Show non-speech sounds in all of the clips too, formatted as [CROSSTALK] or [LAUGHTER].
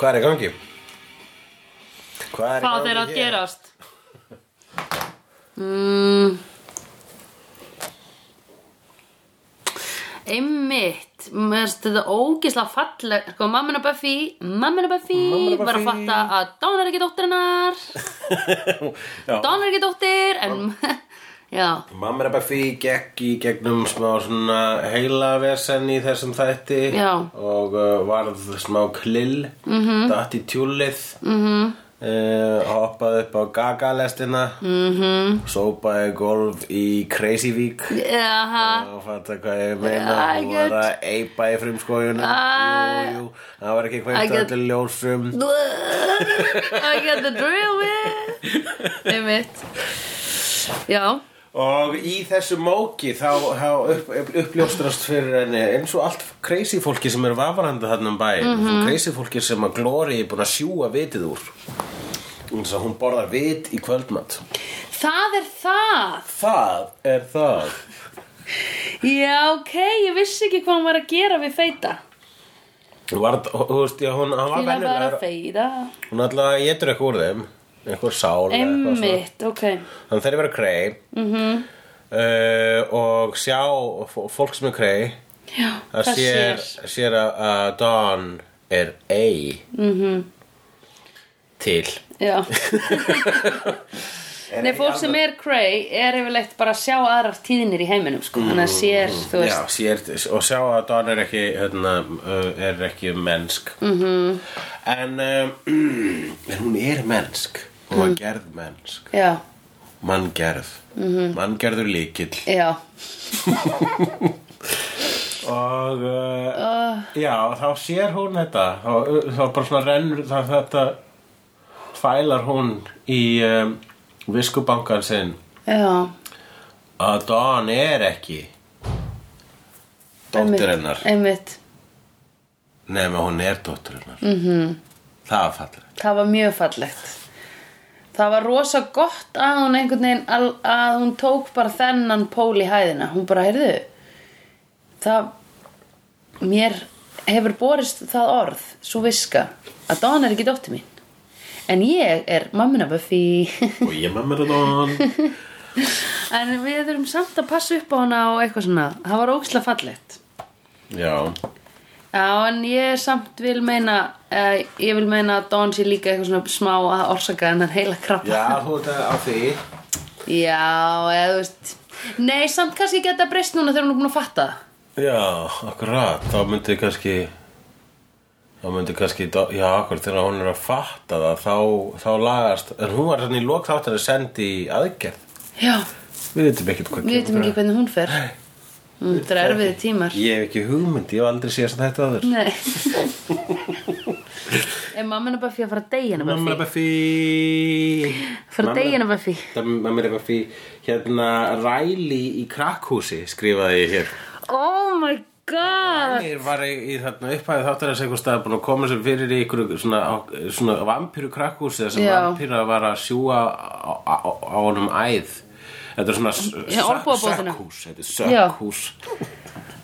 hvað er í gangi? Hvað er Hvað er að hér? gerast? Mm. Einmitt Mér finnst þetta ógislega falleg Sko, mammina Buffy Mammina Buffy Mammina Var að Buffy. fatta að Dawn er ekki dóttir hennar [LAUGHS] Já. Dawn er ekki dóttir En [LAUGHS] Já. Mamma er bara fyrir gekk í gegnum smá svona heilavesen í þessum þætti Já. og uh, varð smá klill mm -hmm. datt í tjúlið mm -hmm. uh, hoppaði upp á gagalestina mm -hmm. sópaði golf í Crazyvík Jaha. Og fatta hvað ég meina. I hún get- var að eipa í frumskójunum I- jú, jú, það var ekki I kveikt get- allir ljósum. I get the drill man [LAUGHS] Einmitt. Já Og í þessu móki þá, þá upp, upp, uppljóstrast fyrir henni eins og allt crazy fólki sem er vafarandi þarna um bæinn. Mm Mhm. crazy fólki sem að Glory er búin að sjúga vitið úr. Eins og hún borðar vit í kvöldmatt Það er það. Það er það. Já, ok, ég vissi ekki hvað hann var að gera við feita. Var, þú veist, já, hún, hann var feita. hún alltaf getur eitthvað úr þeim eitthvað sál. Einmitt, ok þannig þeir eru vera krei mm. -hmm. uh, og sjá fólk sem er krei Já, það sér, sér að, Dawn er ei Mhm. -hmm. til Já [LAUGHS] Nei, fólk sem er cray er yfirleitt bara að sjá aðrar tíðinir í heiminum sko. Þannig að sér, þú Já, veist sér, og sjá að Dawn er ekki hérna, er ekki mennsk -hmm. Mhm. en, um, [CLEARS THROAT] en hún er mennsk hún Mm. var gerð mennsk. Já, manngerð mm -hmm. manngerður líkill já, [LAUGHS] og uh, já, þá sér hún þetta. Þá, þá bara svona rennur þá þetta fælar hún í um, viskubankan sinn. Já. Að Dawn er ekki dóttir hennar. Einmitt, nema hún er dóttir hennar. -hmm. það var fallir það var mjög fallegt Það var rosa gott að hún einhvern veginn al- að hún tók bara þennan pól í hæðina. Hún bara, heyrðu Það Mér hefur borist það orð Svo viska Að Dawn er ekki dóttir mín. En ég er mammina Buffy. [LAUGHS] Og ég er Dawn [LAUGHS] En við þurfum samt að passa upp á hana og eitthvað svona. Það var ógislega fallegt. Já, Já, en ég samt vil meina uh, Ég vil meina að Dawn sé líka eitthvað svona smá að orsaka hennar heila krabba. Já, þú ert á því. Já, eða þú veist Nei, samt kannski geta breyst núna þegar hún er búin að fatta það. já, akkurat. Þá myndi kannski þá myndi kannski já, akkurat þegar hún er að fatta það þá, þá lagast en hún var þannig í lok þáttan að sendi í aðgerð. Já, við veitum ekkert hvað við veitum ekki hvernig hún fer mm, Það er erfiði tímar. Ég hef ekki hugmynd, ég hef aldrei séð þetta aður Nei. [LAUGHS] Er mamma hennar Buffy að fara að deyja hennar Mamma Buffy? er Buffy Fara að deyja hennar Buffy? Mamma er Buffy Hérna Riley í krakkhúsi skrifaði ég hér. Oh my god. Riley var í, í þarna upphæði þáttar að segja að koma sér fyrir í ykkur svona, svona vampíru krakkhúsi þar sem Já. vampíra var að á, á honum æð Þetta er svona s- Já, sök- olnbogabótina. sökkhús Þetta Já. sökkhús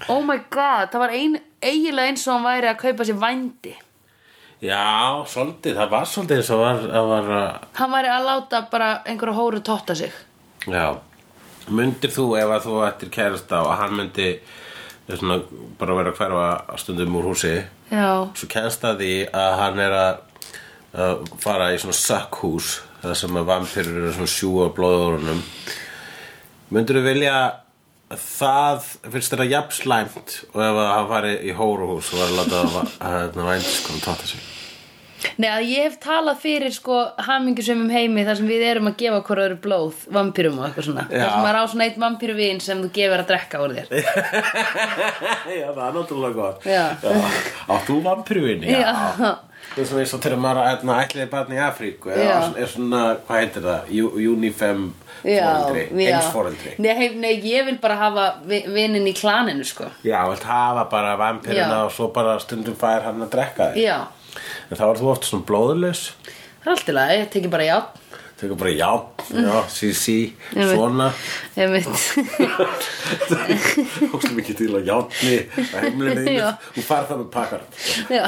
Oh my god, það var ein, eiginlega eins og hann væri að kaupa sér vændi. Já, svolítið, það var svolítið eins og var, að var Hann væri að láta bara einhverja hóru totta sig. Já, myndir þú ef að þú ættir kærasta og hann myndi eh, svona, bara vera að hverfa stundum úr húsi? Já, svo kennst að því að hann er að, að fara í svona sakkhús það sem að vampirur eru svona sjúga blóðurunum myndir þú vilja að það finnst þetta jafn slæmt og ef að hann fari í hóruhús og var að láta að, [LAUGHS] að, að vændiskonu tóta sig Nei, að ég hef talað fyrir sko hamingjusumum heimi þar sem við erum að gefa hverju öðru blóð, vampýrum og eitthvað svona Já. þar sem maður á svona eitt vampýruvin sem þú gefur að drekka úr þér [LAUGHS] Já, það er náttúrulega gott Já. Átt þú vampirvinni? Já. Eins og þegar maður ætla, ætliði barn í Afríku eða er svona, hvað heitir það? Unifem foreldri, heimsforeldri Nei, nei, ég vil bara hafa vi- vininn í klaninu sko. Já, vilt hafa bara vampirina og svo bara stundum fær hann að drekka þig. Já, En þá er þú oft svona blóðlaus. Það er allt í lagi, ég teki bara játn Tekur bara já, já, sí, sí, Einmitt. svona. Hókstum [LAUGHS] ekki til að játni að Já. þínu Þú farð það með pakkar.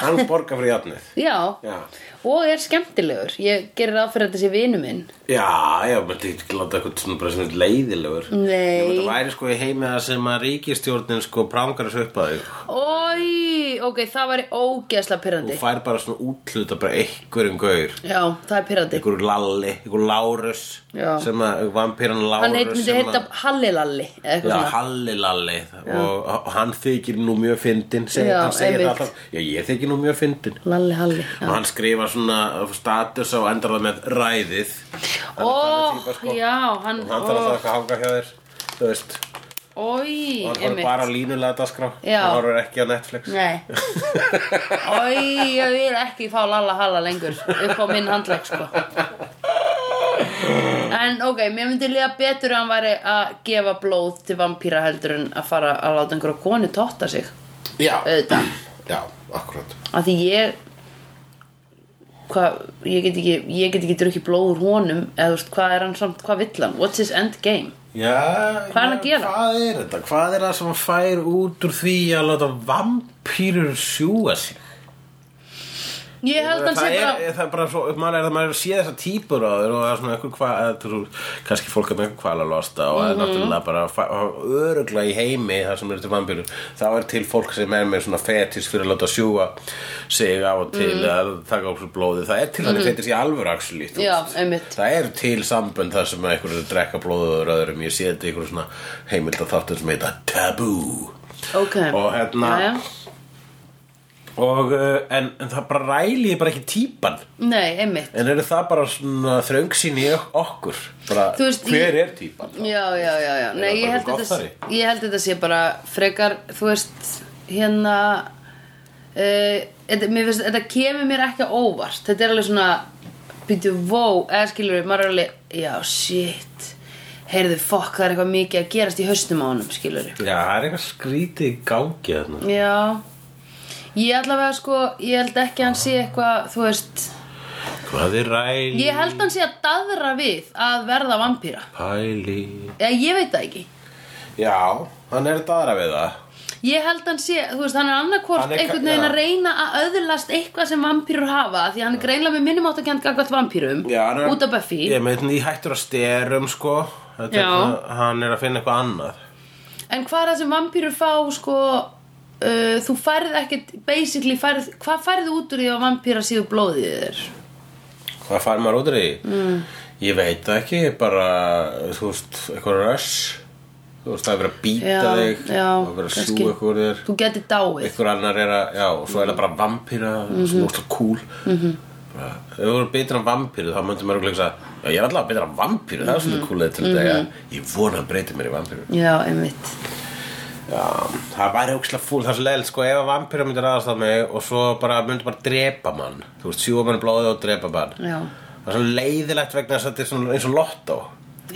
Hann borgar fyrir játnið Já. Já. Og er skemmtilegur. Ég gerir að þetta sé vinu minn. Já, já, menn þetta ekki láta eitthvað svona bara svona leiðilegur. Nei. Þetta væri sko í heimi það sem að ríkistjórnin sko prangar þessu upp að þig. Ói, ok, það væri ógeðslega Þú pyrrandi fær bara svona útluta bara einhverjum gaur. Já, það er pyrrandi einhver lalli, einhver Lárus Já. sem að vampíran Lárus Hann heit, myndi heita að- Hallilalli Já, svona. Halli Lalli. Og, og hann þykir nú mjög fyndin seg, Já, hann segir það alltaf, já ég þykir nú mjög fyndin Lalli Halli skrifar svona status og endar það með ræðið. Ó, típa, sko. já, hann og hann þarf eitthvað að hanga hjá þér þú veist, Ói, og hann einmitt. bara línulega dagskrá. Já. hann horfður ekki á Netflix. Nei. Ói, ég vil ekki fá Lalla Halla lengur upp á minn handlegg sko. En ok, mér myndi líða betur að hann væri að gefa blóð til vampíra heldur en að fara að láta einhverja konu totta sig. Já, auðvitað. Já, akkurat. Að því ég hvað, ég get ekki ég get ekki drukkið blóð úr honum eða þú veist, hvað er hann samt, hvað vill hann what's his end game Já, Hvað er hann að gera? Hvað er þetta? Hvað er það sem hann fær út úr því að láta vampýrur sjúga sig? Ég held hann það, sé bara það er bara svo, maður er að að sé þessar típur á þér og það er svona einhver hvað, kannski fólk er með einhver kvala losta og það Mhm. er náttúrulega bara öruglega í heimi þar sem eru til vampýrur þá er til fólk sem er með svona fetis fyrir að láta sjúga sig á og til Mhm. að taka upp blóði það er til hann fetis í alvöru þú Já, einmitt. það er til sambönd þar sem einhver er að drekka blóðið og öðrum. Ég sé þetta í einhver svona heimild að þáttum sem heita Taboo ok, og uh, en, en það bara ræli bara ekki típan nei, einmitt En eru það bara svona þröngsýn í okkur? Bara, veist, hver ég- er típan? Já, já, já, já. Nei, ég held, þetta, ég held þetta sé bara frekar, þú veist, hérna uh, þetta, mér finnst, þetta kemur mér ekki óvart þetta er alveg svona býtu vó, eða skilur við, er alveg já, shit heyrðu, fokk, það er eitthvað mikið að gerast í haustum á honum, skilur við Já, það er eitthvað skrítið í gangi þarna. Já Ég allavega sko, ég held ekki að hann sé eitthvað, þú veist Hvað er ræli? Ég held hann sé að daðra við að verða vampíra. Pæli. Eða ég veit það ekki. Já, hann er daðra við það. Ég held hann sé, þú veist, hann er er- einhvern veginn að reyna að öðlast eitthvað sem vampýrur hafa því hann er greinlega með minnum átt að kjent gagvart vampýrum er út af Buffy. Ég með því hættur að styrum, sko. Þetta er Já. svona- Hann er að finna eitthvað annað. En hvað er það sem vampýrur fá, sko uh, þú færð ekkert basically, færð, hvað færðu út úr því að vampýra síðu blóðið þér? Hvað fær maður út úr því? Mm. Ég veit ekki, bara, þú veist, eitthvað röss Þú veist, það er verið að býta Já, þig Það er verið að sjúga eitthvað þér. Þú geti dáið. Einhver annar er að, já, og svo er það bara vampíra mm -hmm. sem er úrslega cool. Mm -hmm. ef þú eru betur en vampíru þá myndum maður að já, ég er alltaf betur en vampíru það er svolítið cool til að segja ég vona að breyta mér í vampíru. Já, einmitt já, það væri ógislega fúl, það er svo leiðilegt sko, ef vampíru myndir aðast að mig og svo bara myndi bara drepa mann þú veist, sjúga mann blóði og drepa mann. Já. það er svo leiðilegt vegna þess að þetta er eins og lottó.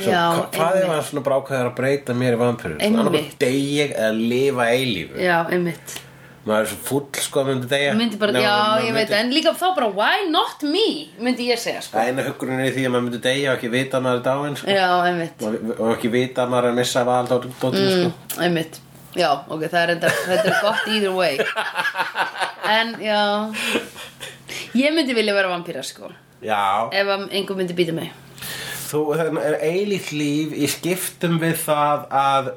Já, hva, hvað er maður svona bara ákveður að breyta mér í vampíru? Einmitt. annað deyja eða lifa eilífu. Já, einmitt. Maður er svo fúll sko að myndi deyja. Myndi bara, Nei, já, maður ég veit myndi- en líka þá bara, why not me? Myndi ég segja, sko. Það eina huggurinn er í því að maður myndi deyja og ekki vita að maður er dáinn sko. Já, og, og ekki vita að maður er að missa val dóttum mm. sko. Já, ok, það er enda, þetta er gott either way. En, já. Ég myndi vilja vera vampíra, sko. Já, Ef að einhver myndi býta mig. Þú það er eilíkt líf í skiptum við það að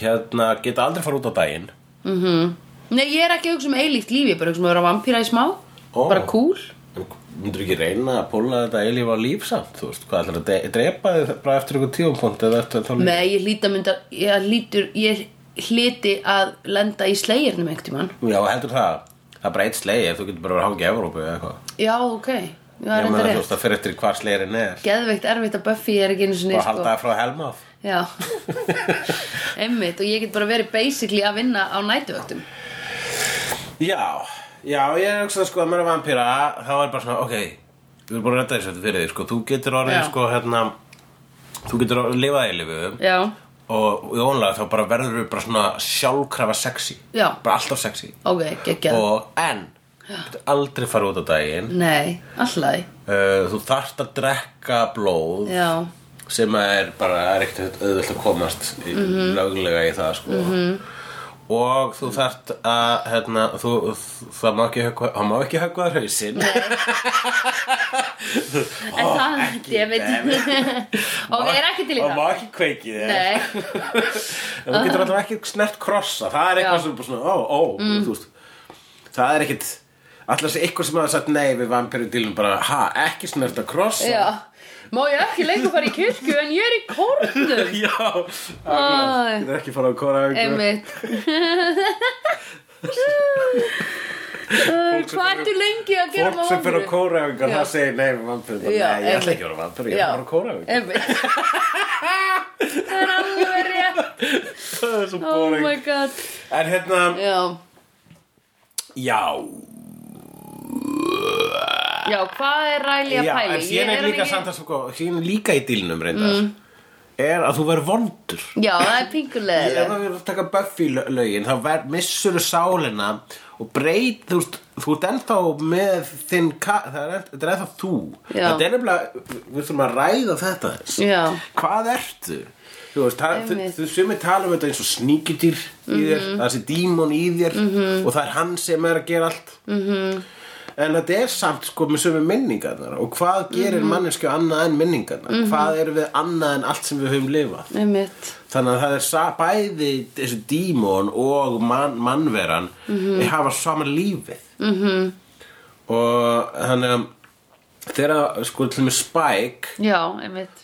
hérna geta aldrei fara út á daginn. Nei, ég er ekki að hugsa um eilíkt líf Ég er bara að hugsa um að vera vampíra í smá. Ó. Bara cool. Myndur ekki reyna að púla þetta eilíf á líf samt þú veist, hvað ætlar að drepa þið bara eftir ykkur tíumpunkt eða eftir þá líf Nei, ég mynda Ég hlýti að lenda í slegirnum einhvern tímann. Já, heldur það. Það er bara eitt slegi, þú getur bara að hanga í Evrópu eða eitthvað. Já, ok, er Ég meina þú rétt. veist það fyrir eftir hvar slegirinn er. Geðveikt erfitt að Buffy er ekki einu sinni og halda það frá helmáð Já. [LAUGHS] Einmitt og ég get bara verið basically að vinna á nætuvöktum Já, já, ég hugsa sko að maður er vampíra þá er bara svona, ok við erum búin að redda þessu fyrir því, sko. Þú getur orðið Já. sko hérna þú getur orðið lifað í lifu Já, og í ónlega þá bara verður við bara svona sjálfkrafa sexy. Já. bara alltaf sexy. Ok, geggjað. Og en getur aldrei fara út á daginn. Nei, alltaf uh, þú þarft að drekka blóð Já, sem er bara er ekkert auðvöld að komast í, Mhm. löglega í það sko. Og þú þarft að hérna, þú, það má ekki það má ekki höggva þar hausinn. [LAUGHS] En það, ég veit Ok, er ekki til í það það? má ekki kveiki þér. Nei, [LAUGHS] en þú getur alltaf ekki snert krossa. Það er eitthvað. Mm. sem bara svona, ó, ó þú veist, það er ekkit alltaf sé eitthvað sem hafa sagt nei við vampiru dílum bara, ha, ekki snert að krossa. Já Má ég ekki lengur fara í kirkju en ég er í kórnum? [LAUGHS] Já, Æ. akkurat. getur ekki fara á kóra Einmitt. [LAUGHS] Hvað ertu lengi að gera Fólk sem fyrir á Já. það segir Nei, Já, ég ætla ekki að vera vampir, ég að vera kóraöfingar Einmitt. [LAUGHS] Það er alveg rétt. Það er svo Oh boring. My god. En hérna, Já, já já, hvað er ræli að pæli? en síðan Ég er líka samt að sko, síðan er líka í dílnum reyndar er að þú verður vondur Já, það er pingulega það verður að taka Buffy lö- lögin þá ver, missur þú sálina og breyt, þú veist, þú ert ennþá með þinn, það er, er ennþá þú Já. þetta er nefnilega, við þurfum að ræða þetta Já. hvað ertu? Þú veist, það, þú, sumir tala um þetta eins og sníkjudýr í þér, Mhm. það er þessi dímon í þér og það er hann sem er að gera allt -hmm. En þetta er samt sko með sömu minningarnar. Og hvað gerir Mhm. mannesku annað en minningarnar? Hvað er við annað en allt sem við höfum lifað? Þannig að það er bæði þessi dímon og man, mannveran mm hafa saman lífið. -hmm. og þannig að þegar sko til með Spike Já,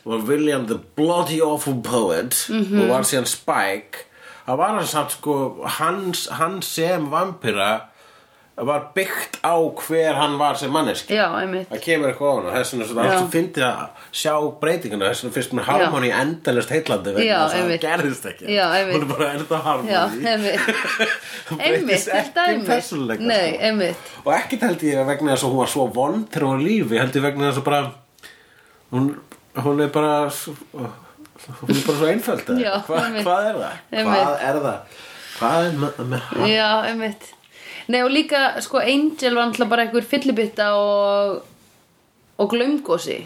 var William the bloody awful poet Mhm. og var síðan Spike það var hann samt sko hans, hans sem vampira var byggt á hver hann var sem manneski Já, einmitt það kemur eitthvað á hann þess vegna svona Já. allt sem fyndi að sjá breytinguna þess vegna fyrst mér harmoni endalist heitlandi vegna Já, þess að það einmitt. gerðist ekki Já, einmitt. hún er bara harmoni Já, einmitt [LAUGHS] Það Einmitt, breytist til ekki persónuleika, Nei, sko. einmitt og ekkert held ég vegna þess að hún var svo vond þegar hún var á lífi, held ég vegna þess að bara hún, hún er bara svo, hún er bara svo einföld eða? Já, Hva, einmitt. hvað er það? Einmitt. hvað er það? hvað er með, með? Já, einmitt Nei, og líka, sko, Angel var náttúrulega bara einhver fyllibitta og og glömgósi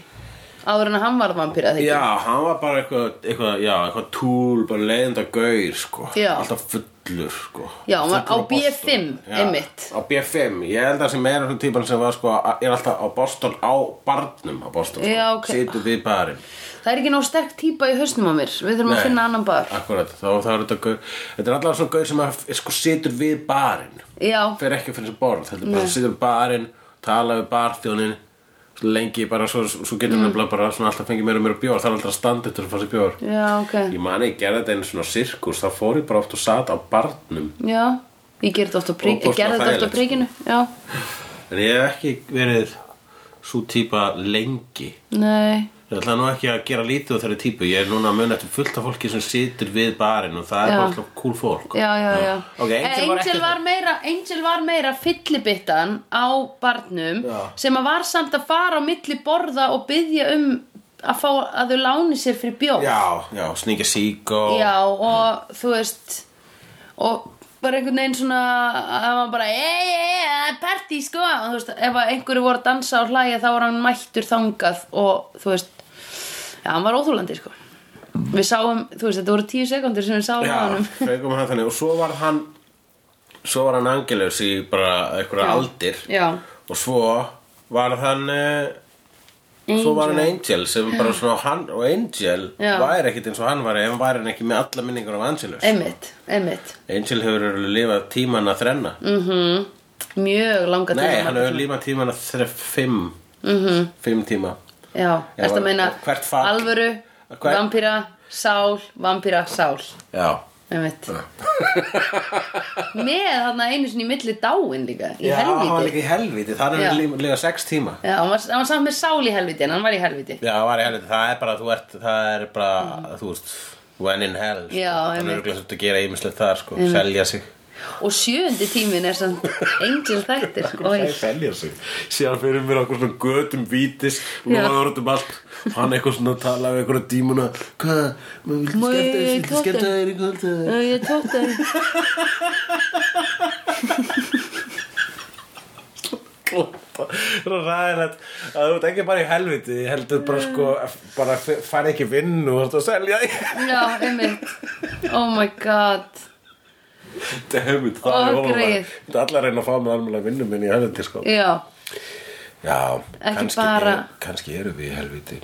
áður en að hann var vampíra því Já, hann var bara eitthvað, eitthvað, já, eitthvað túl, bara leiðenda gaur, sko. Já. Alltaf fullur, sko. Já, hann var Fullur á B5, Já, einmitt. Á B5, ég held að sem er svona típan sem var, sko, að- er alltaf á Boston, á barnum á Boston, sko. Já, ok. Situr við barinn. Það er ekki nóg sterk típa í hausnum á mér Við þurfum að Nei. finna annan bar Akkurat, þá, þá er þetta gaur, þetta er alltaf svona gaur sem að, sko, situr við barinn. Já, Fer ekki fyrir þessi borð, þetta er bara situr við barinn, tala við barþjónin, lengi bara, svo, svo getur hann mm. bara svona alltaf fengið meira og meira bjór, það er alltaf að standa eftir að fá sér bjór. já, ok. Ég mani, ég gerði þetta einu svona sirkus þá fór ég bara oft og sat á barnum. Já, ég gerði þetta oft á prík- Óbúslega ég gerði þetta oft á príkinu Já, en ég hef ekki verið svo típa lengi. Nei ég ætla nú ekki að gera lítið á þeirri típu. Ég er núna að mun eftir fullt af fólki sem situr við barinn og það er Já. bara alltaf cool fólk. Já, já, já. Ok, Eh, Angel var Angel ekki var meira, Angel var meira fyllibittan á barnum Já. sem að var samt að fara á milli borða og byggja um að fá að þau láni sér fyrir bjór. Já, já, sníkja sík og Já, og þú veist og bara einhvern veginn svona að hann var bara ei, ei, það er partí sko. Og þú veist, ef að einhverju voru að dansa og hlæja þá var hann mættur þangað og þú veist, hann var óþúlandi sko. Við sáum, þú veist, þetta voru tíu sekundur sem við sáum á [LAUGHS] hann þannig. Og svo var hann svo var hann Angelus í bara einhverja aldir. Já, og svo var hann eh, Svo var hann Angel. Sem bara svona hann og Angel Já. væri ekkit eins og hann var ef hann væri hann ekki með alla minningar af Angelus. Einmitt, einmitt. Angel hefur lifað tíman að þrenna. Mm mjög langa Nei, tíma hann hefur lifað tíman að þre fimm. -hmm. Fimm tíma Já, Já, að meina fall- alvöru, Hvert- vampíra, sál, vampíra, sál? Já, [LAUGHS] með þarna einu sinni milli dáin líka í Já hann var líka í helvíti Það Já. er líka, líka sex tíma. Já, hann var, hann var samt með sál í helvíti en hann var í helvíti. Já, hann var í helvíti Það er bara, þú ert, það er bara, þú veist When in hell sko. Já, Það er einmitt. örgulega svolítið að gera ýmislegt þar sko. Selja sig og sjöundi tímin er samt angel þættir Síðan fyrir mér okkur svona götum vítis Já. Lóður út um allt. Hann eitthvað svona tala við einhverja dímuna Hvað, maður skemmta ég þér tóta? Skemmta þér ég að Svo ræðilegt að þú ert ekki bara í helviti heldur bara sko bara fara ekki vinnu og þú ert að selja því Já, einmitt. Oh my god Dammit, það er greið. Þetta allar reyna að fá með alveg vinnu minni í helviti sko. Já, Já, Ekki kannski, bara- er, kannski eru við í helviti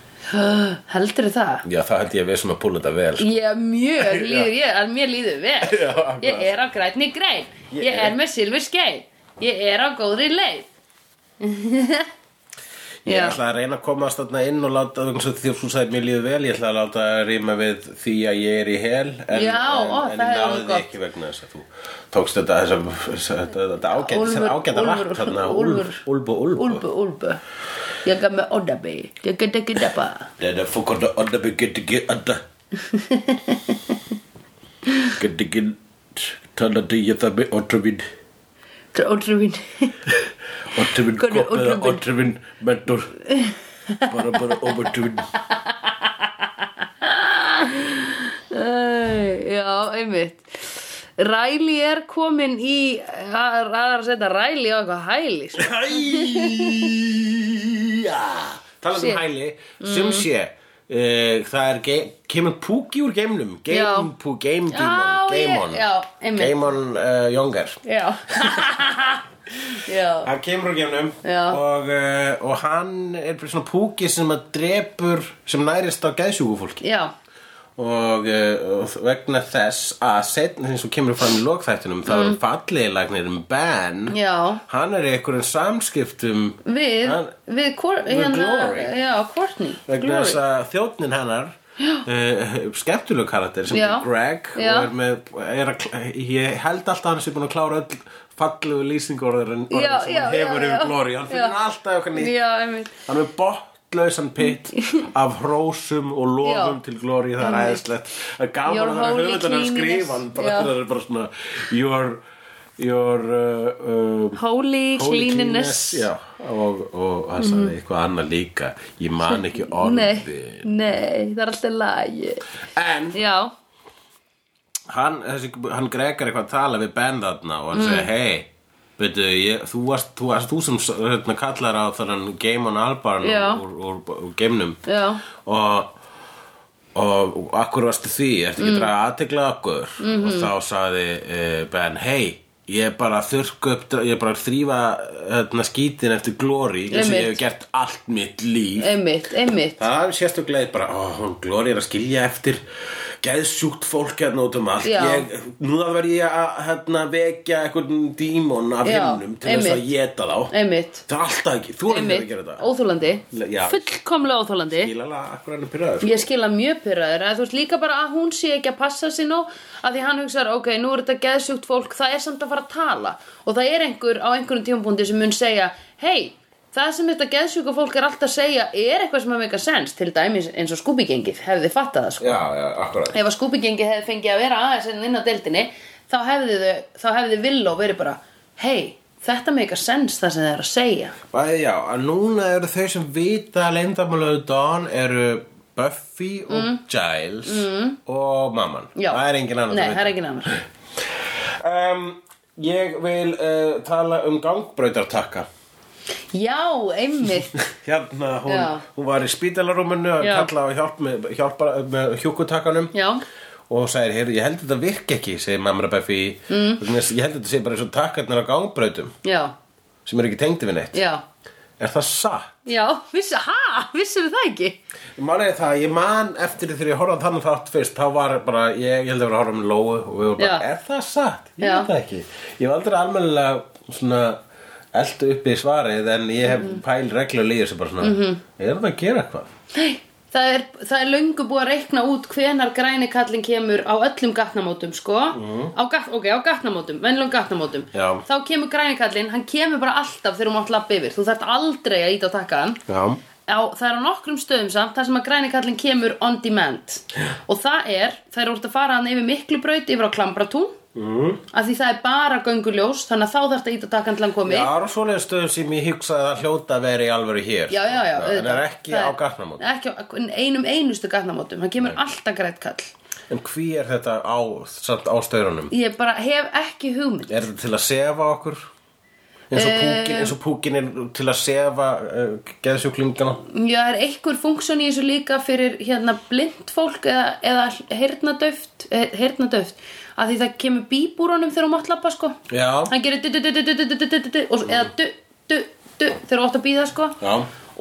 heldur það? Já, það held ég að við sem að púla þetta vel sko. Ég mjög [LAUGHS] líður ég, að mér líður vel. [LAUGHS] Já. Ég er á grænni grein. Ég, er með silfur skeið Ég er á góðri leið [LAUGHS] Ég ætla að reyna að komast þarna inn og láta því að þú sagði mér líður vel ég ætla að láta að rýma við því að ég er í hel en, Já, en, ó, en það ég náði því ekki vegna þess að þú tókst þetta þetta, ágæta Úlfur. Úlbu, Úlbu Úlbu, Ég gaf með oddabi. Ég get ekki dappa Þetta fokar það odda bygg [LAUGHS] get ekki odda. Get ekki talandi ég það með otruvin Það er otruvin er kopp eða otruvin? mentor. Bara bara otruvin Já, einmitt. Ræli er komin í að, að setja ræli á eitthvað hæli [LAUGHS] Talandi Sé. um hæli sem sé uh, það er ge kemur púki úr geimnum. Game, pú, game Já, demon. ég- Gameon já, einmitt. Gameon uh, Younger. [LAUGHS] Hann kemur úr geimnum og, uh, og hann er svona púki sem að drepur sem nærist á geðsjúku fólki. Já, og uh, vegna þess að setna og kemur fram í lokþættunum þá er falliðlagnirinn Ben Mm. Já. hann er í einhverjum samskiptum við hann, Við, Við hérna, Glory. Já, Courtney vegna þess að þjóðnin hennar uh, skemmtulegu karakter sem Já. er Greg er með er að, ég held alltaf hann sé búin að klára öll fallegu lýsingorðurinn Já, sem hefur yfir. Glory hann Já. finnur alltaf eitthvað nýtt hann er bottlausan pitt [LAUGHS] af hrósum og lofum til Glory það er æðislegt. Það er gaman að höfundan að skrifa cleanliness. bara, það er bara svona your, your uh, uh, Holy, Holy cleanliness. já, og, og hann sagði eitthvað annað líka. Ég man ekki Nei, orðin nei, það er alltaf lagi. En Já, hann, þessi, hann Gregor eitthvað að tala við Ben þarna og hann Mm. segi hei Veitu, ég, þú varst þú, varst, þú sem hérna, kallar á þannig Game on Albarn úr, úr, úr geimnum. Og, og, og akkur varstu því? Ertu Mm. ekki að draga aðtegla okkur Mhm. og þá sagði uh, Ben hei, ég er bara að þurrka upp ég er bara að þrýfa hérna, skítin eftir Glory eins og ég hef gert allt mitt líf. Einmitt, einmitt. Það er sérstökulega bara, ó, Glory er að skilja eftir geðsjúkt fólk hérna út um allt. Ég, núna verð ég að hérna, vekja einhvern dímon af himnum til þess að geta þá. Einmitt, Það er alltaf ekki, þú erum ekki að gera þetta. Óþólandi, Já. fullkomlega Ég að pyrraður. Ég skil að mjög pyrraður að þú veist líka bara að hún sé ekki að passa sig nóg að því hann hugsar, ok, nú er þetta geðsjúkt fólk það er samt að fara að tala og það er einhver á einhverjum tímapunkti sem mun segja hei, það sem þetta geðsjúka fólk er alltaf að segja er eitthvað sem að meika sens til dæmis eins og skúbigengið hefði fattað það sko Já, já, akkurat. ef að skúbigengið hefði fengið að vera aðeins inn inn á deildinni þá hefði, þau, þá hefði Villó verið bara hei, þetta meika sens það sem þið er að segja Bæði já, að núna eru þau sem vita leyndamálaðu Dawn eru Buffy og Giles og mamman. Mm. Já. Það er engin annar Nei, það er engin annar Um, ég vil uh, tala um gangbrautartakka. Já, einmitt [LAUGHS] Hérna, hún, Já. hún var í spítalarúminu að Já. kalla á hjálp með, hjálpa, með hjúkutakkanum Já, og sagði, heyrðu, ég held þetta virki ekki segir mamma Buffy mm. ég held þetta sé bara eins og takkarnar á gangbrautum já, sem eru ekki tengdi við neitt já er það satt? Já, vissi, ha, vissir það ekki? Málega það, ég man eftir því þegar ég horfði á þannig þátt fyrst þá var bara, ég, ég held að vera að horfa með Lóu og við vorum bara, Já. er það satt? Ég Já. veit það ekki Ég var aldrei almennilega svona eldu upp í svarið en ég hef Mhm. pæl reglulega í þessu bara svona er það að gera eitthvað? Nei, það er, það er löngu búið að reikna út hvenar græni kallin kemur á öllum gatnamótum, sko á, gat, Ok, á gatnamótum, venlum gatnamótum. Já. Þá kemur græni kallin, hann kemur bara alltaf þegar þú mátt lappa yfir Þú þarft aldrei að íta á takkan Já, á, það er á nokkrum stöðum samt þar sem að græni kallin kemur on demand og það er, það er úr að fara hann yfir miklu braut yfir á Klambratún mm. af því það er bara gönguljós þannig að þá þarf þetta ít að taka hann til hann komi Já, það eru svoleiðis stöðum sem ég hugsaði að hljóta að í alvöru hér já, já, já, En auðvitað. er ekki Það á gatnamót ekki á einum einustu gatnamótum hann kemur alltaf grænt kall En hví er þetta á, á stöðunum? ég bara hef ekki hugmynd Er þetta til að sefa okkur? eins og púkin, eins og púkin er til að sefa uh, geðsjúklingana Já, er einhver funksjón í þessu líka fyrir hérna blind fólk eða, eða heyrnadöft, heyrnadöft að því það kemur bíbúrónum þegar hún mátt lappa sko já. hann gerir du-du-du-du-du-du-du-du og eða du-du-du þegar hún átt að býða sko já.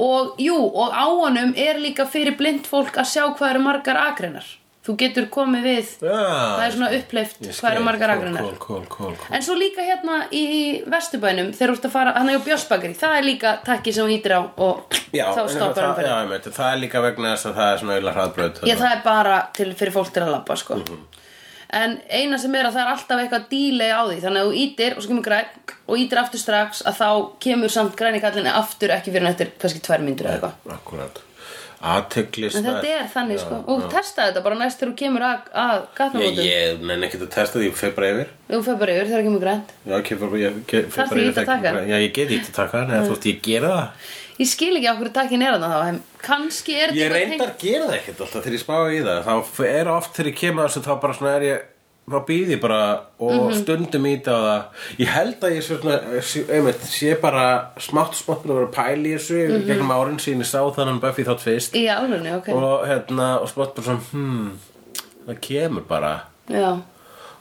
og jú, og á honum er líka fyrir blind fólk að sjá hvað eru margar agreinar þú getur komið við já. það er svona uppleift hvað eru margar agreinar cool, cool, cool, en svo líka hérna í Vesturbænum þegar þú ert að fara, hann er á Björnsbakari það er líka takki sem hún hýtir á og þá stoppar hann fyrir það er líka vegna þess að það er svona En eina sem er að það er alltaf eitthvað dílei á því. Þannig að þú ítir og svo kemur græn og ítir aftur strax að þá kemur samt græni kallinni aftur ekki fyrir eftir kannski tvær myndur eða eitthvað. Akkurat. Athyglis En þetta er þannig sko. Og testa þetta bara næst þegar þú kemur að, að Ég, gatnamótum ég nenni ekkert að testa því, ég fer bara yfir. Þú fer bara yfir þegar það kemur grænt. Já, ég fer bara, ég, ég fer Þarftu bara í yfir þetta þegar- taka? Já, ég get ít að taka eða þú veist, ég gera það Ég skil ekki okkur takkin er þarna þá kannski er Ég þetta reyndar að gera það ekkert alltaf þegar ég spá í það. Þá er oft þegar ég kemur þessu þá bara svona er ég þá býð ég bara og Mhm. stundum í á það. Ég held að ég svona, einmitt, sé bara smátt smátt að vera að pæla í þessu mm -hmm. gegnum árin síðan ég sá þannig Buffy þátt fyrst. Í álunni, ok. Og hérna og smátt bara svona hmm, það kemur bara. Já,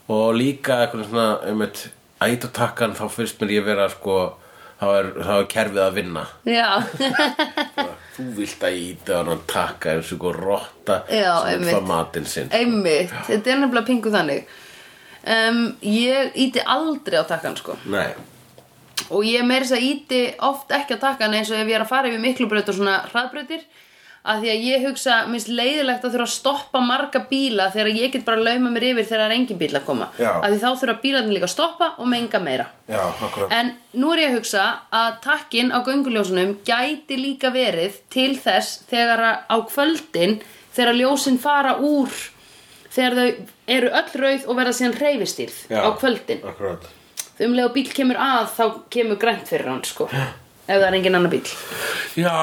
og líka eitthvað svona einmitt, ætatakkan þá fyrst mér ég vera sko þá er, þá er kerfið að vinna. Já. Þú vilt að íta hann að taka eins og rotta Já, sem einmitt. fá matinn sinn. Einmitt, þetta er nefnilega pingu þannig. Um, Ég íti aldrei á takkan sko. Nei, Og ég meiri þess að íti oft ekki á takkan eins og ef ég er að fara yfir miklubraut og svona hraðbrautir að því að ég hugsa, minnst leiðilegt að þurfa að stoppa marga bíla þegar ég get bara að lauma mér yfir þegar það er engin bíl að koma. Já. að því þá þurfa bílarnir líka að stoppa og menga meira. Já, En nú er ég að hugsa að takkin á gönguljósunum gæti líka verið til þess þegar á kvöldin þegar ljósin fara úr þegar þau eru öll rauð og verða síðan reyfistýrð á kvöldin. akkurat. Þau umlega bíl kemur að þá kemur grænt fyrir hann sko. Ef það er engin annar bíl já,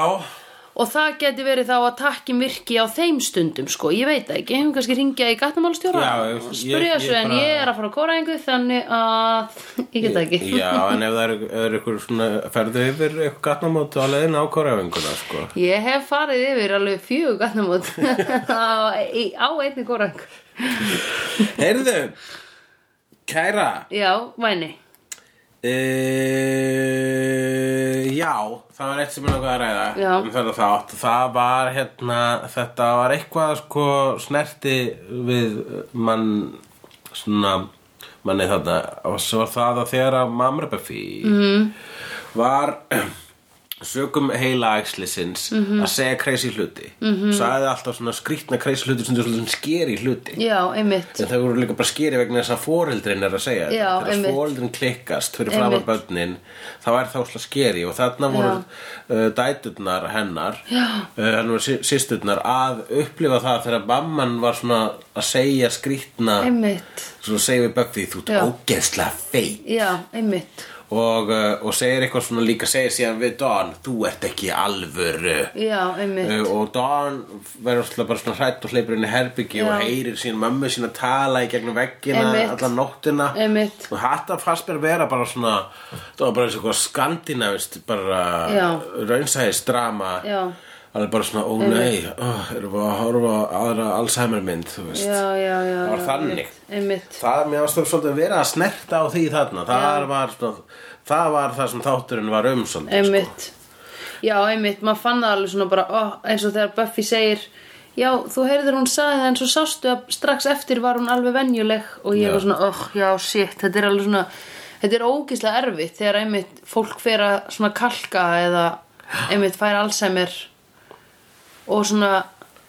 og það geti verið þá að takkin virki á þeim stundum sko, ég veit það ekki. Hún kannski ringja í gattamálstjóra Já, og ég þessu en ég er að fara á kóraðingu þannig að ég get það ekki. Já, en ef það er, er ykkur svona ferðu yfir ykkur gatnamót á leiðin á korafinguna sko. Ég hef farið yfir alveg fjögur gatnamót [LAUGHS] á, í- á einni kórang heyrðu, kæra. Já, væni Uh, já, það var eitt sem ég langaði að ræða Já. um þetta þátt það var hérna, þetta var eitthvað sko snerti við mann svona manni þarna og svo var það að þegar að Mamma Buffy mm. var sögum heila æxlisins Mhm. að segja crazy hluti. -hmm. sagði alltaf svona skrýtna crazy hluti sem svona skeri hluti. Já, En það voru líka bara skýri vegna þess að foreldrin er að segja Já, þetta. Þegar foreldrin klikkast fyrir framar börnin þá er það óslega skeri og þarna voru uh, dæturnar hennar uh, sýsturnar að upplifa það þegar mamman var svona að segja Einmitt. svona segja við Buffy þú ert ógeðslega feit Já, einmitt og, uh, og segir eitthvað svona líka segir síðan við Dawn þú ert ekki alvöru Já, einmitt Uh, og Dawn verður bara svona hrætt og hleypur inn í herbyggi Já. og heyrir sín mömmu sína tala í gegnum veggina Einmitt. allan nóttina Einmitt. og fannst mér vera bara svona það var bara eins og skandinavist bara raunsæðis drama Já. Alveg bara svona, ó nei oh, erum við að horfa aðra Alzheimer mynd þú veist? Já, já, já það var þannig. Einmitt það er mér ástæður svolítið að vera að snerta á því þarna. Það var, svona, það var það sem þátturinn var um svolítið sko. Einmitt. Já, einmitt, maður fann það alveg svona bara ó, eins og þegar Buffy segir Já, þú heyrðir hún sagði það en svo sástu að strax eftir var hún alveg venjuleg. Og ég Já. var svona, oh, já, shit, þetta er alveg svona þetta er ógislega erfitt þegar einmitt fólk fer að svona kalka eða einmitt fær Alzheimer og svona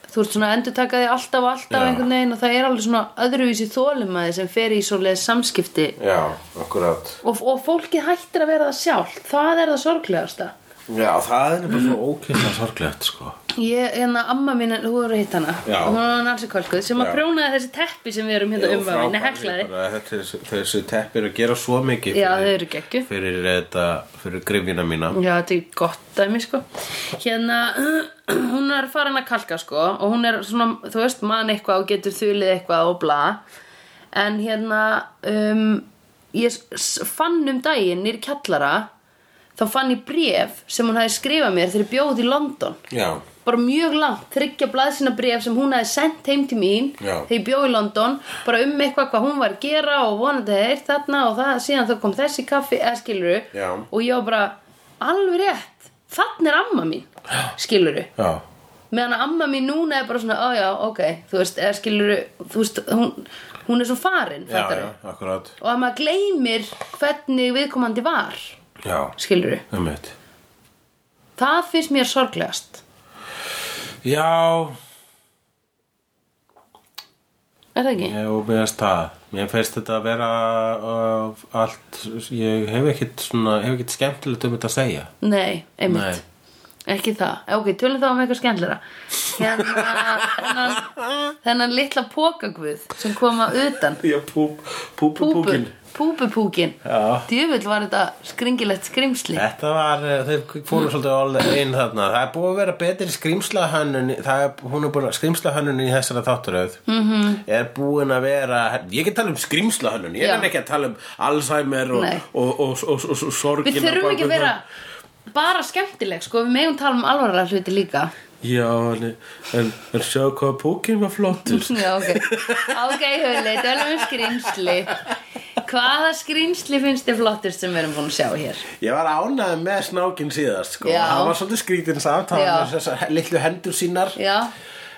þú ert svona að endurtaka því alltaf og alltaf Já. einhvern veginn og það er alveg svona öðruvísi þólumæði sem fer í svoleið samskipti já, akkurat og, og fólkið hættir að vera það sjálf það er það sorglegasta Já, það er bara svo ókvæmlega sorglegt sko. Ég, hérna, amma mín, þú voru að hitta hana. Já. og hún var nansi kolkuð sem að Já. prjónaði þessi teppi sem við erum hérna Já, umvafin, frábær, heklaði. er þessi teppir að gera svo mikið Já, þau eru geggjuð. Fyrir þetta, fyrir grifjina mína. Já, þetta er gott dæmi, sko. Hérna, [CLEARS THROAT] hún er farin að kalka, sko og hún er svona, þú veist, man eitthvað og getur þulið eitthvað og bla. En hérna um, ég s- fann um daginn nýr kjallara þá fann ég bréf sem hún hafði skrifað mér þegar ég bjóð í London. Já, bara mjög langt, þryggja blaðsina bref sem hún hefði sendt heim til mín Já. þegar ég bjó í London, bara um eitthvað hvað hún var að gera og vonandi hefði eitt þarna og það, síðan þá kom þessi kaffi, eða skiluru Já. og ég var bara, alveg rétt þannig er amma mín, skiluru já, meðan að amma mín núna er bara svona, ó já, ok þú veist, eða skiluru, þú veist hún, hún er svo farin, já, já, akkurat. Og að maður gleymir hvernig viðkomandi var Já, það mitt það finnst mér sorglegast Já, er það ekki? ég finnst það. Mér finnst þetta að vera uh, allt, ég hef ekkit svona, hef ekkit skemmtilegt um þetta að segja. Nei, einmitt. Nei. Ekki það, ok, tölum þá um eitthvað skemmtilega Hérna, þennan, [LAUGHS] þennan litla pókagvuð sem koma utan. Já, púp, púp, Púpu, púpupúkin. Djöfull var þetta skringilegt skrimsli Þetta var, eh, þeir fóru svolítið all inn þarna. Það er búið að vera betri skrimslahönnun, það er, hún er búin að skrimslahönnun í þessara þátturöð mm -hmm. er búin að vera, ég get tala um skrimslahönnun, ég er ekki að tala um Alzheimer og, og, og, og, sorgina. Við þurfum ekki að vera bara skemmtileg, sko, við megum tala um alvarlega hluti líka. Já, en, en, sjá hvað púkin var flottur. [LAUGHS] Já, ok Ok, Hulli, tölum um skrimsli Hvaða skrimsli finnst þér flottust sem við erum búin að sjá hér? Ég var ánægð með snákinn síðast, sko. Já. Það var svolítið skrítinn samt, það Já. var með þessar litlu hendur sínar. Já,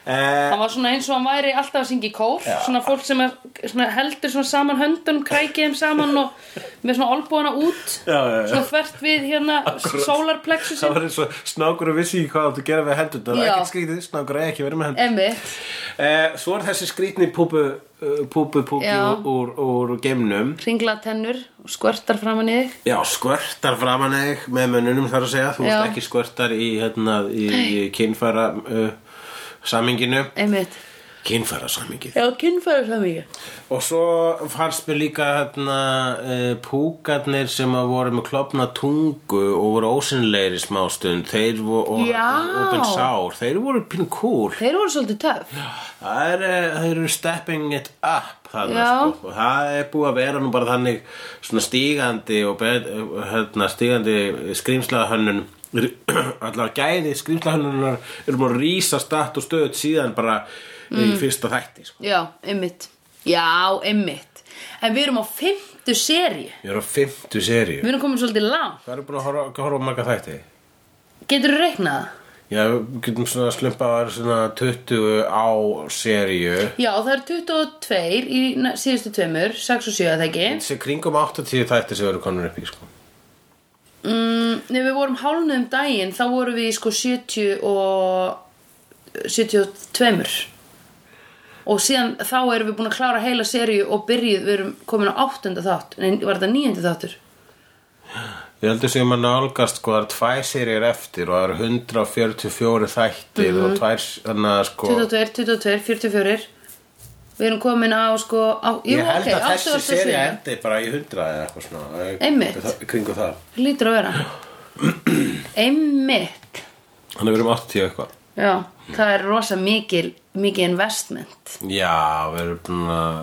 Eh, hann var svona eins og hann væri alltaf að syngja í kór Já. Svona fólk sem er, svona heldur svona saman höndunum, krækið þeim saman og með svona olbúana út. Já, já, já. Svona þvert við hérna Akkúrat. solarplexusin Það var eins og snákur og vissi hvað þú gera við hendur Það er Já. ekkert skrítið, snákur er ekki verið með hendur. Eh, Svo er þessi skrítni púpu uh, Púpu púki úr, úr, geimnum. Ringla tennur og skvörtar framan í þig. Já, skvörtar framan þig með mönnunum þar að segja. Þú ert ekki skvörtar í, hérna, í, í kynfæra uh, saminginu Emmitt Kynfæra samingið Já, kynfæra samíka Og svo fannst mér líka hérna, uh, púkarnir sem að voru með klopna tungu og voru ósynlegir í smástund þeir voru, og open sár, þeir voru pínu cool. Þeir voru svolítið töff. Það er, eh, þeir eru stepping it up þarna, sko. og það er búið að vera nú bara þannig svona stígandi og bet, hérna, stígandi skrýmslahönnun [CLEARS THROAT] allar gæði skrýmslahönnunar eru búin að rísa statt og stöðut síðan bara í fyrsta þætti sko. Já, Emmitt Já, Emmitt En við erum á fimmtu seríu. Ég er á fimmtu seríu. Við erum komin svolítið langt. Það eru búin að horfa, horfa á marga þætti. Getur þú reiknað? Já, við getum svona slumpa að vera svona 20 á seríu. Já, það er 22 í síðustu tveimur 6 og 7 að það ekki kringum 80 þætti sem eru konur upp í sko. Mm, Nei, við vorum hálfnuð um daginn Þá vorum við sko 70 og 72 Og síðan þá erum við búin að klára heila seríu og byrjuð, við erum komin á áttunda þátt. Nei, var þetta níundi þáttur? Ég heldur sem að nálgast sko, það er tvær seríur eftir og það eru 144 þættir og tvær, þannig að sko 22, 22, 44 Við erum komin á sko á, Jú, Ég held ok, að þessi 80. seríu seríu. endi bara í 100 eða eitthvað svona Einmitt. það- Kringu það Lítur að vera [CLEARS THROAT] Einmitt Þannig við erum 80 eitthvað Já, það er rosa mikil mikið investment Já, við erum búin að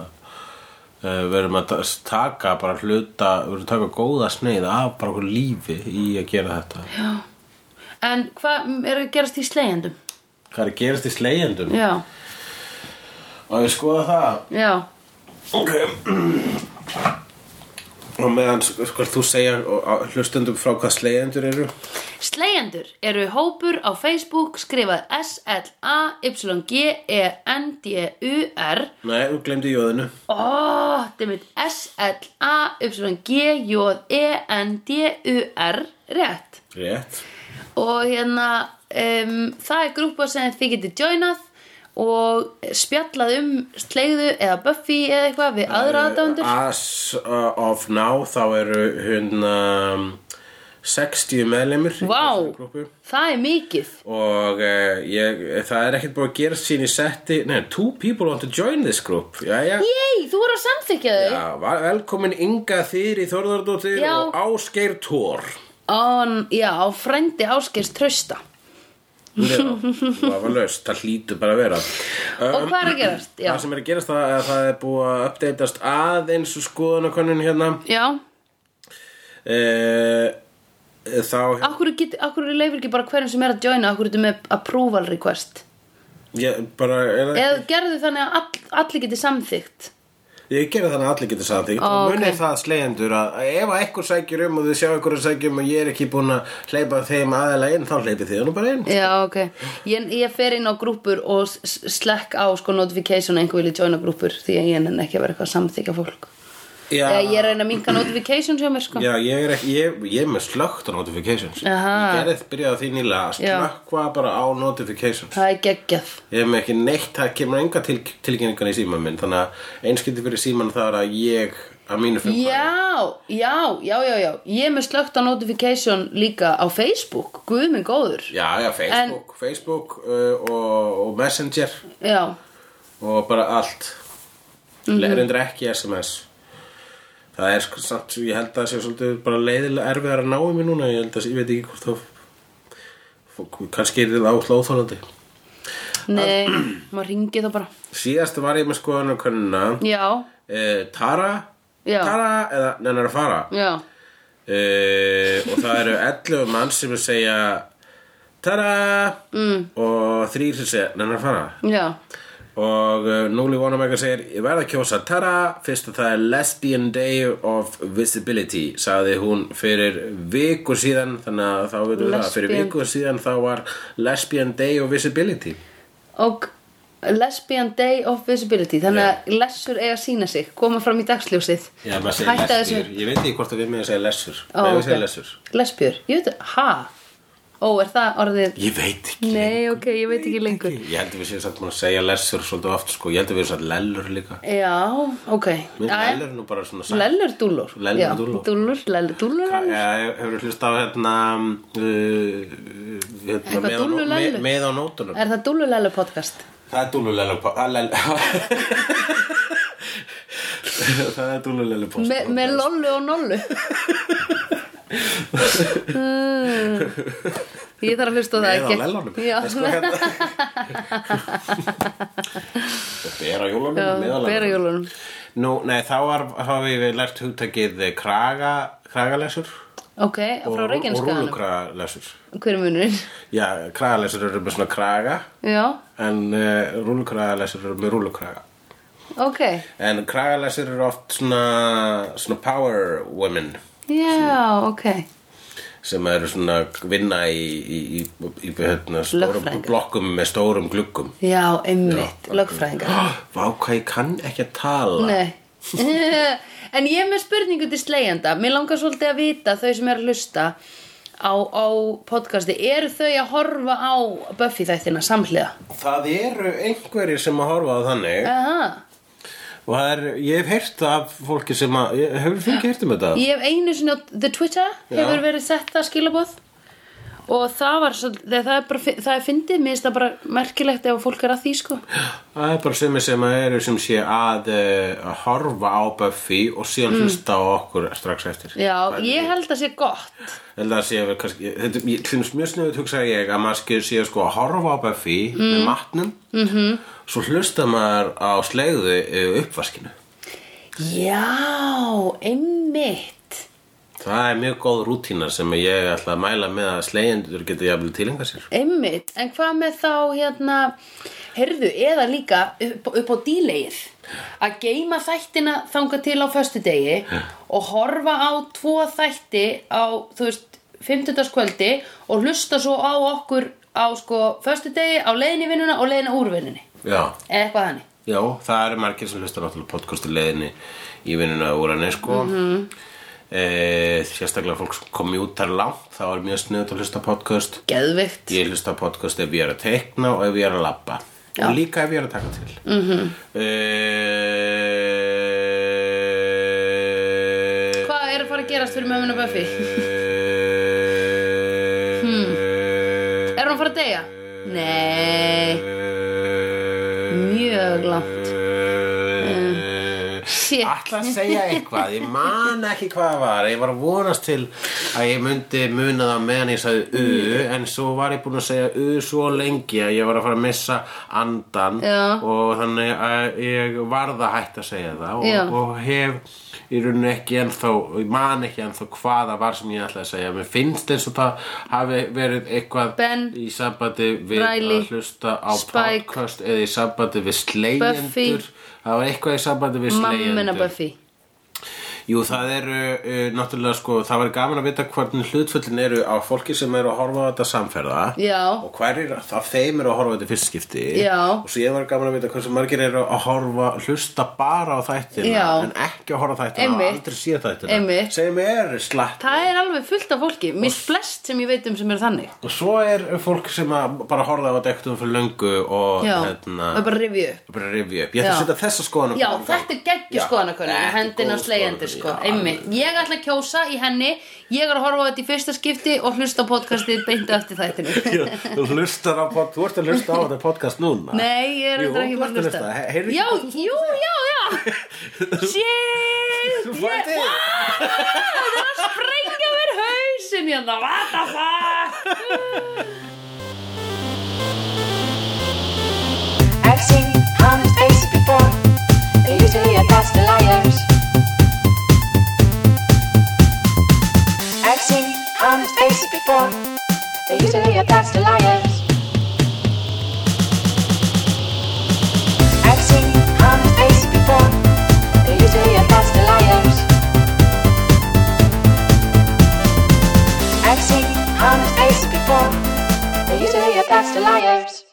eh, við erum að ta- taka bara hluta, við erum að taka góða sneið af bara okkur lífi í að gera þetta Já En hvað er að gerast í slegjandum? Hvað er að gerast í slegjendum? Já, Og við skoða það? Já. Ok. [CLEARS THROAT] Og meðan sko þú segja og- hlustendum frá hvað slegjendur eru? Slegjendur eru hópur á Facebook skrifað S-L-A-Y-G-E-N-D-U-R Nei, þú glemdi jóðinu. Ó, þetta er mitt S-L-A-Y-G-J-E-N-D-U-R Rétt. Rétt. Og hérna um, það er grúpa sem þið getið joinað og spjallað um slegðu eða Buffy eða eitthvað við aðra aðdándur As uh, of now þá eru hérna 60 meðlemur í Vá, grúppu. það er mikið. Og uh, ég, það er ekkert búið að gera sín í setti Nei, two people want to join this group. Jæja. Yey, þú voru að samþykja þau? Já, velkomin Inga Þyri Þórðardóttir Já. og Ásgeir Tór On, Já, frendi áskers trösta það var laust, það hlýtur bara að vera. Og hvað er að gerast? Já, Það sem er að gerast það er að það er búið að uppdeitast aðeins skoðanakonun hérna. Já, uh, þá Akkur, get, akkur leifir ekki bara hverjum sem er að joina? Akkur ertu með approval request? Ég, bara, er, Eða gerðu þannig að all, allir geti samþykkt ég gerði þannig að allir getur sagt Ó, og munið ok. það slegjendur að ef ekkur sækjur um og þið sjá ekkur að sækjum um og ég er ekki búin að hleypa þeim aðeila inn þá hleypið þið nú bara inn. Já, ok. Ég, ég fer inn á grúpur og slekk á sko notification að einhver vilja joina grúpur því að ég nenni ekki að vera eitthvað að samþykja fólk Eða ég er að reyna að minka notifications hjá mér sko. Já, ég er, ekki, ég, ég er með slögt á notifications. Aha. Ég gerði byrjaði því nýlega að Já. slökkva bara á notifications. Það er geggjað. Ég hef með ekki neitt, það kemur enga til, tilkynningan í síman minn Þannig að einskipti fyrir síman það er að ég að mínu fyrir Já, já, já, já, já. Ég er með slögt á notification líka á Facebook. Guð minn góður. Já, já, Facebook, Facebook uh, og, og Messenger. Já, og bara allt. Mm. -hmm. Reyndar ekki SMS Það er sko samt, ég held að það sé svolítið bara leiðilega erfiðar að ná í mig núna. Ég held að, ég veit ekki hvort þá kannski er það áslóðþólandi nei, [CLEARS THROAT] maður ringi þá bara. Síðast var ég með skoðan könnuna. Já, eh, Tara? Já. Tara eða nennar að fara? Já, eh, og það eru 11 mann sem að segja Tara! Mm. og þrýr sem segja nennar að fara? Já og uh, Núli Vonamega segir ég verð að kjósa. Tara fyrst að það er Lesbian Day of Visibility sagði hún fyrir viku síðan. Þannig að þá verður það fyrir viku síðan þá var Lesbian Day of Visibility. Og Lesbian Day of Visibility Þannig að lessur eiga að sína sig Koma fram í dagsljósið. Já, Hætta lesbjur Ég veit ekki hvort að við með að segja lessur. Ó, Nei, við ok. segja lessur? Lesbjör, ég veit, ha? Ó, er það orðið Ég veit ekki Nei, ok, ég veit ekki lengur Ég held að við séum satt múin að segja lessur svolítið oft sko. Ég held að við séum satt lellur líka Já, ok Minn Jæja. lellur er nú bara svona sagt Lellur dúllur Lellur Já, dúllur. Dúllur, lellur, lellur. Já, hefur hlust á hérna, uh, hérna Eitthvað nó- dúllulellu? með, með á nótunum Er það dúllur lellur podcast? Það er dúlulellu [LAUGHS] Það er dúlulellu post Me, með lollu og nollu. [LAUGHS] Ég þarf að hlusta á það Með á ekki lellunum Já, sko hérna. Bera jólunum já á bera jólunum. Nú, nei, þá hafa við lært hugtakið kraga, kragalesur. Ok, frá og, og Reykjaneskaðanum rúlukragalesur Hver er munurinn? Já, kragalesur eru með svona kraga Já, en uh, rúlukragalesur eru með rúlukraga ok. En kragalesur eru oft svona, svona power women. Já, ok sem eru svona vinna í, í, í, í hérna, stórum blokkum með stórum gluggum. Já, einmitt, lögfræðingar. [GASPS] Vá, hvað ég kann ekki að tala. Nei. [LAUGHS] En ég er með spurningu til slegjanda Mér langar svolítið að vita þau sem er að hlusta á, á podcasti Eru þau að horfa á Buffy þættina samhliða? Það eru einhverjir sem að horfa á þannig. Aha. Og er, ég hef heyrt af fólki sem að, hefur þú ekki heyrt um þetta? Ég hef einu á The Twitter Já. hefur verið sett það skilaboð og það var svo, það er bara það er fyndið, mér finnst það bara merkilegt ef fólk er að því sko. Það er bara sem sem eru sem sé að, að horfa á Buffy og síðan hlusta á okkur strax eftir. Mm. Já, ég held að sé gott. Að sé kannski, þetta finnst mjög snuðut hugsa ég að maður sé sko að horfa á Buffy með matnum. Mm -hmm. svo hlusta maður á slegðu eh, uppvaskinu. Já, einmitt Það er mjög góð rútína sem ég ætla að mæla með að slegjendur geta jafnvel tilenga sér. Einmitt, en hvað með þá hérna, heyrðu, eða líka upp, upp á díleið að geima þættina þanga til á föstudegi og horfa á tvo þætti á, þú veist, fimmtudagskvöldi og hlusta svo á okkur á sko föstudegi, á leiðinni vinnuna og leiðinni úr vinnunni, eða eitthvað þannig. Já, það eru margir sem hlusta náttúrulega podcastu leiðinni í vinnuna úr henni sko. Mhm. E, Sérstaklega fólk sem komi út þar langt þá er mjög snuðut að hlusta podcast Geðvikt Ég hlusta podcast ef ég er að teikna og ef ég er að labba Og líka ef ég er að taka til mm. -hmm. Hvað er að fara að gerast fyrir mömmuna Buffy? hmm. Er hún að fara að deyja? Nei, mjög langt. Ætla að segja eitthvað. Ég man ekki hvað það var. Ég var að vonast til að ég myndi muna það meðan ég sagði U En svo var ég búin að segja U svo lengi að ég var að fara að missa andan Já. Og þannig að ég varð að hætta að segja það og, og hef í rauninni ekki ennþá Ég man ekki ennþá hvað það var sem ég ætlaði að segja. Mér finnst eins og það hafi verið eitthvað Ben, í sambandi við Riley, að hlusta á Spike, podcast eða í sambandi við slegjendur. Það var eitthvað í sambandi við minna slegjendur. Buffy Jú, það eru uh, náttúrulega sko, það var gaman að vita hvernig hlutföllin eru á fólki sem eru að horfa á þetta samferða Já. og hverjir af þeim eru að horfa á þetta í fyrst skipti. Já. og svo ég var gaman að vita hversu margir eru að horfa hlusta bara á þættina Já. en ekki að horfa á þættina og aldrei sé þættina. Mér er slatt. Það er alveg fullt af fólki Miss flest sem ég veit um sem eru þannig. Og svo er fólk sem bara horfa á þetta ekkert um fyrir löngu og Já, hérna það er bara rifju upp bara rifja upp. Ég ætla að setja þessa skoðan Já, þetta er geggju Já, skoðanakönnun. þetta sko já, Einmitt. Ég ætla að kjósa í henni. Ég er að horfa á þetta í fyrsta skipti Og hlusta á podcastið beintu eftir þættinu [LAUGHS] þú hlustar á pod, þú ert að hlusta á þetta podcast núna? Nei, ég er Jú, þetta ekki þú bara að ert að hlusta. hlusta. He- heyrðu Já, jú, já, já. [LAUGHS] Shit Þú ég- færði þig. Þetta er að sprengja mér hausin hérna. What the fuck? I've seen honest faces before. They're usually a pass to liars. honest faces before. They usually are lay the liars. I've seen honest faces before. They usually are lay the liars. I've seen honest faces before. They usually are lay the liars.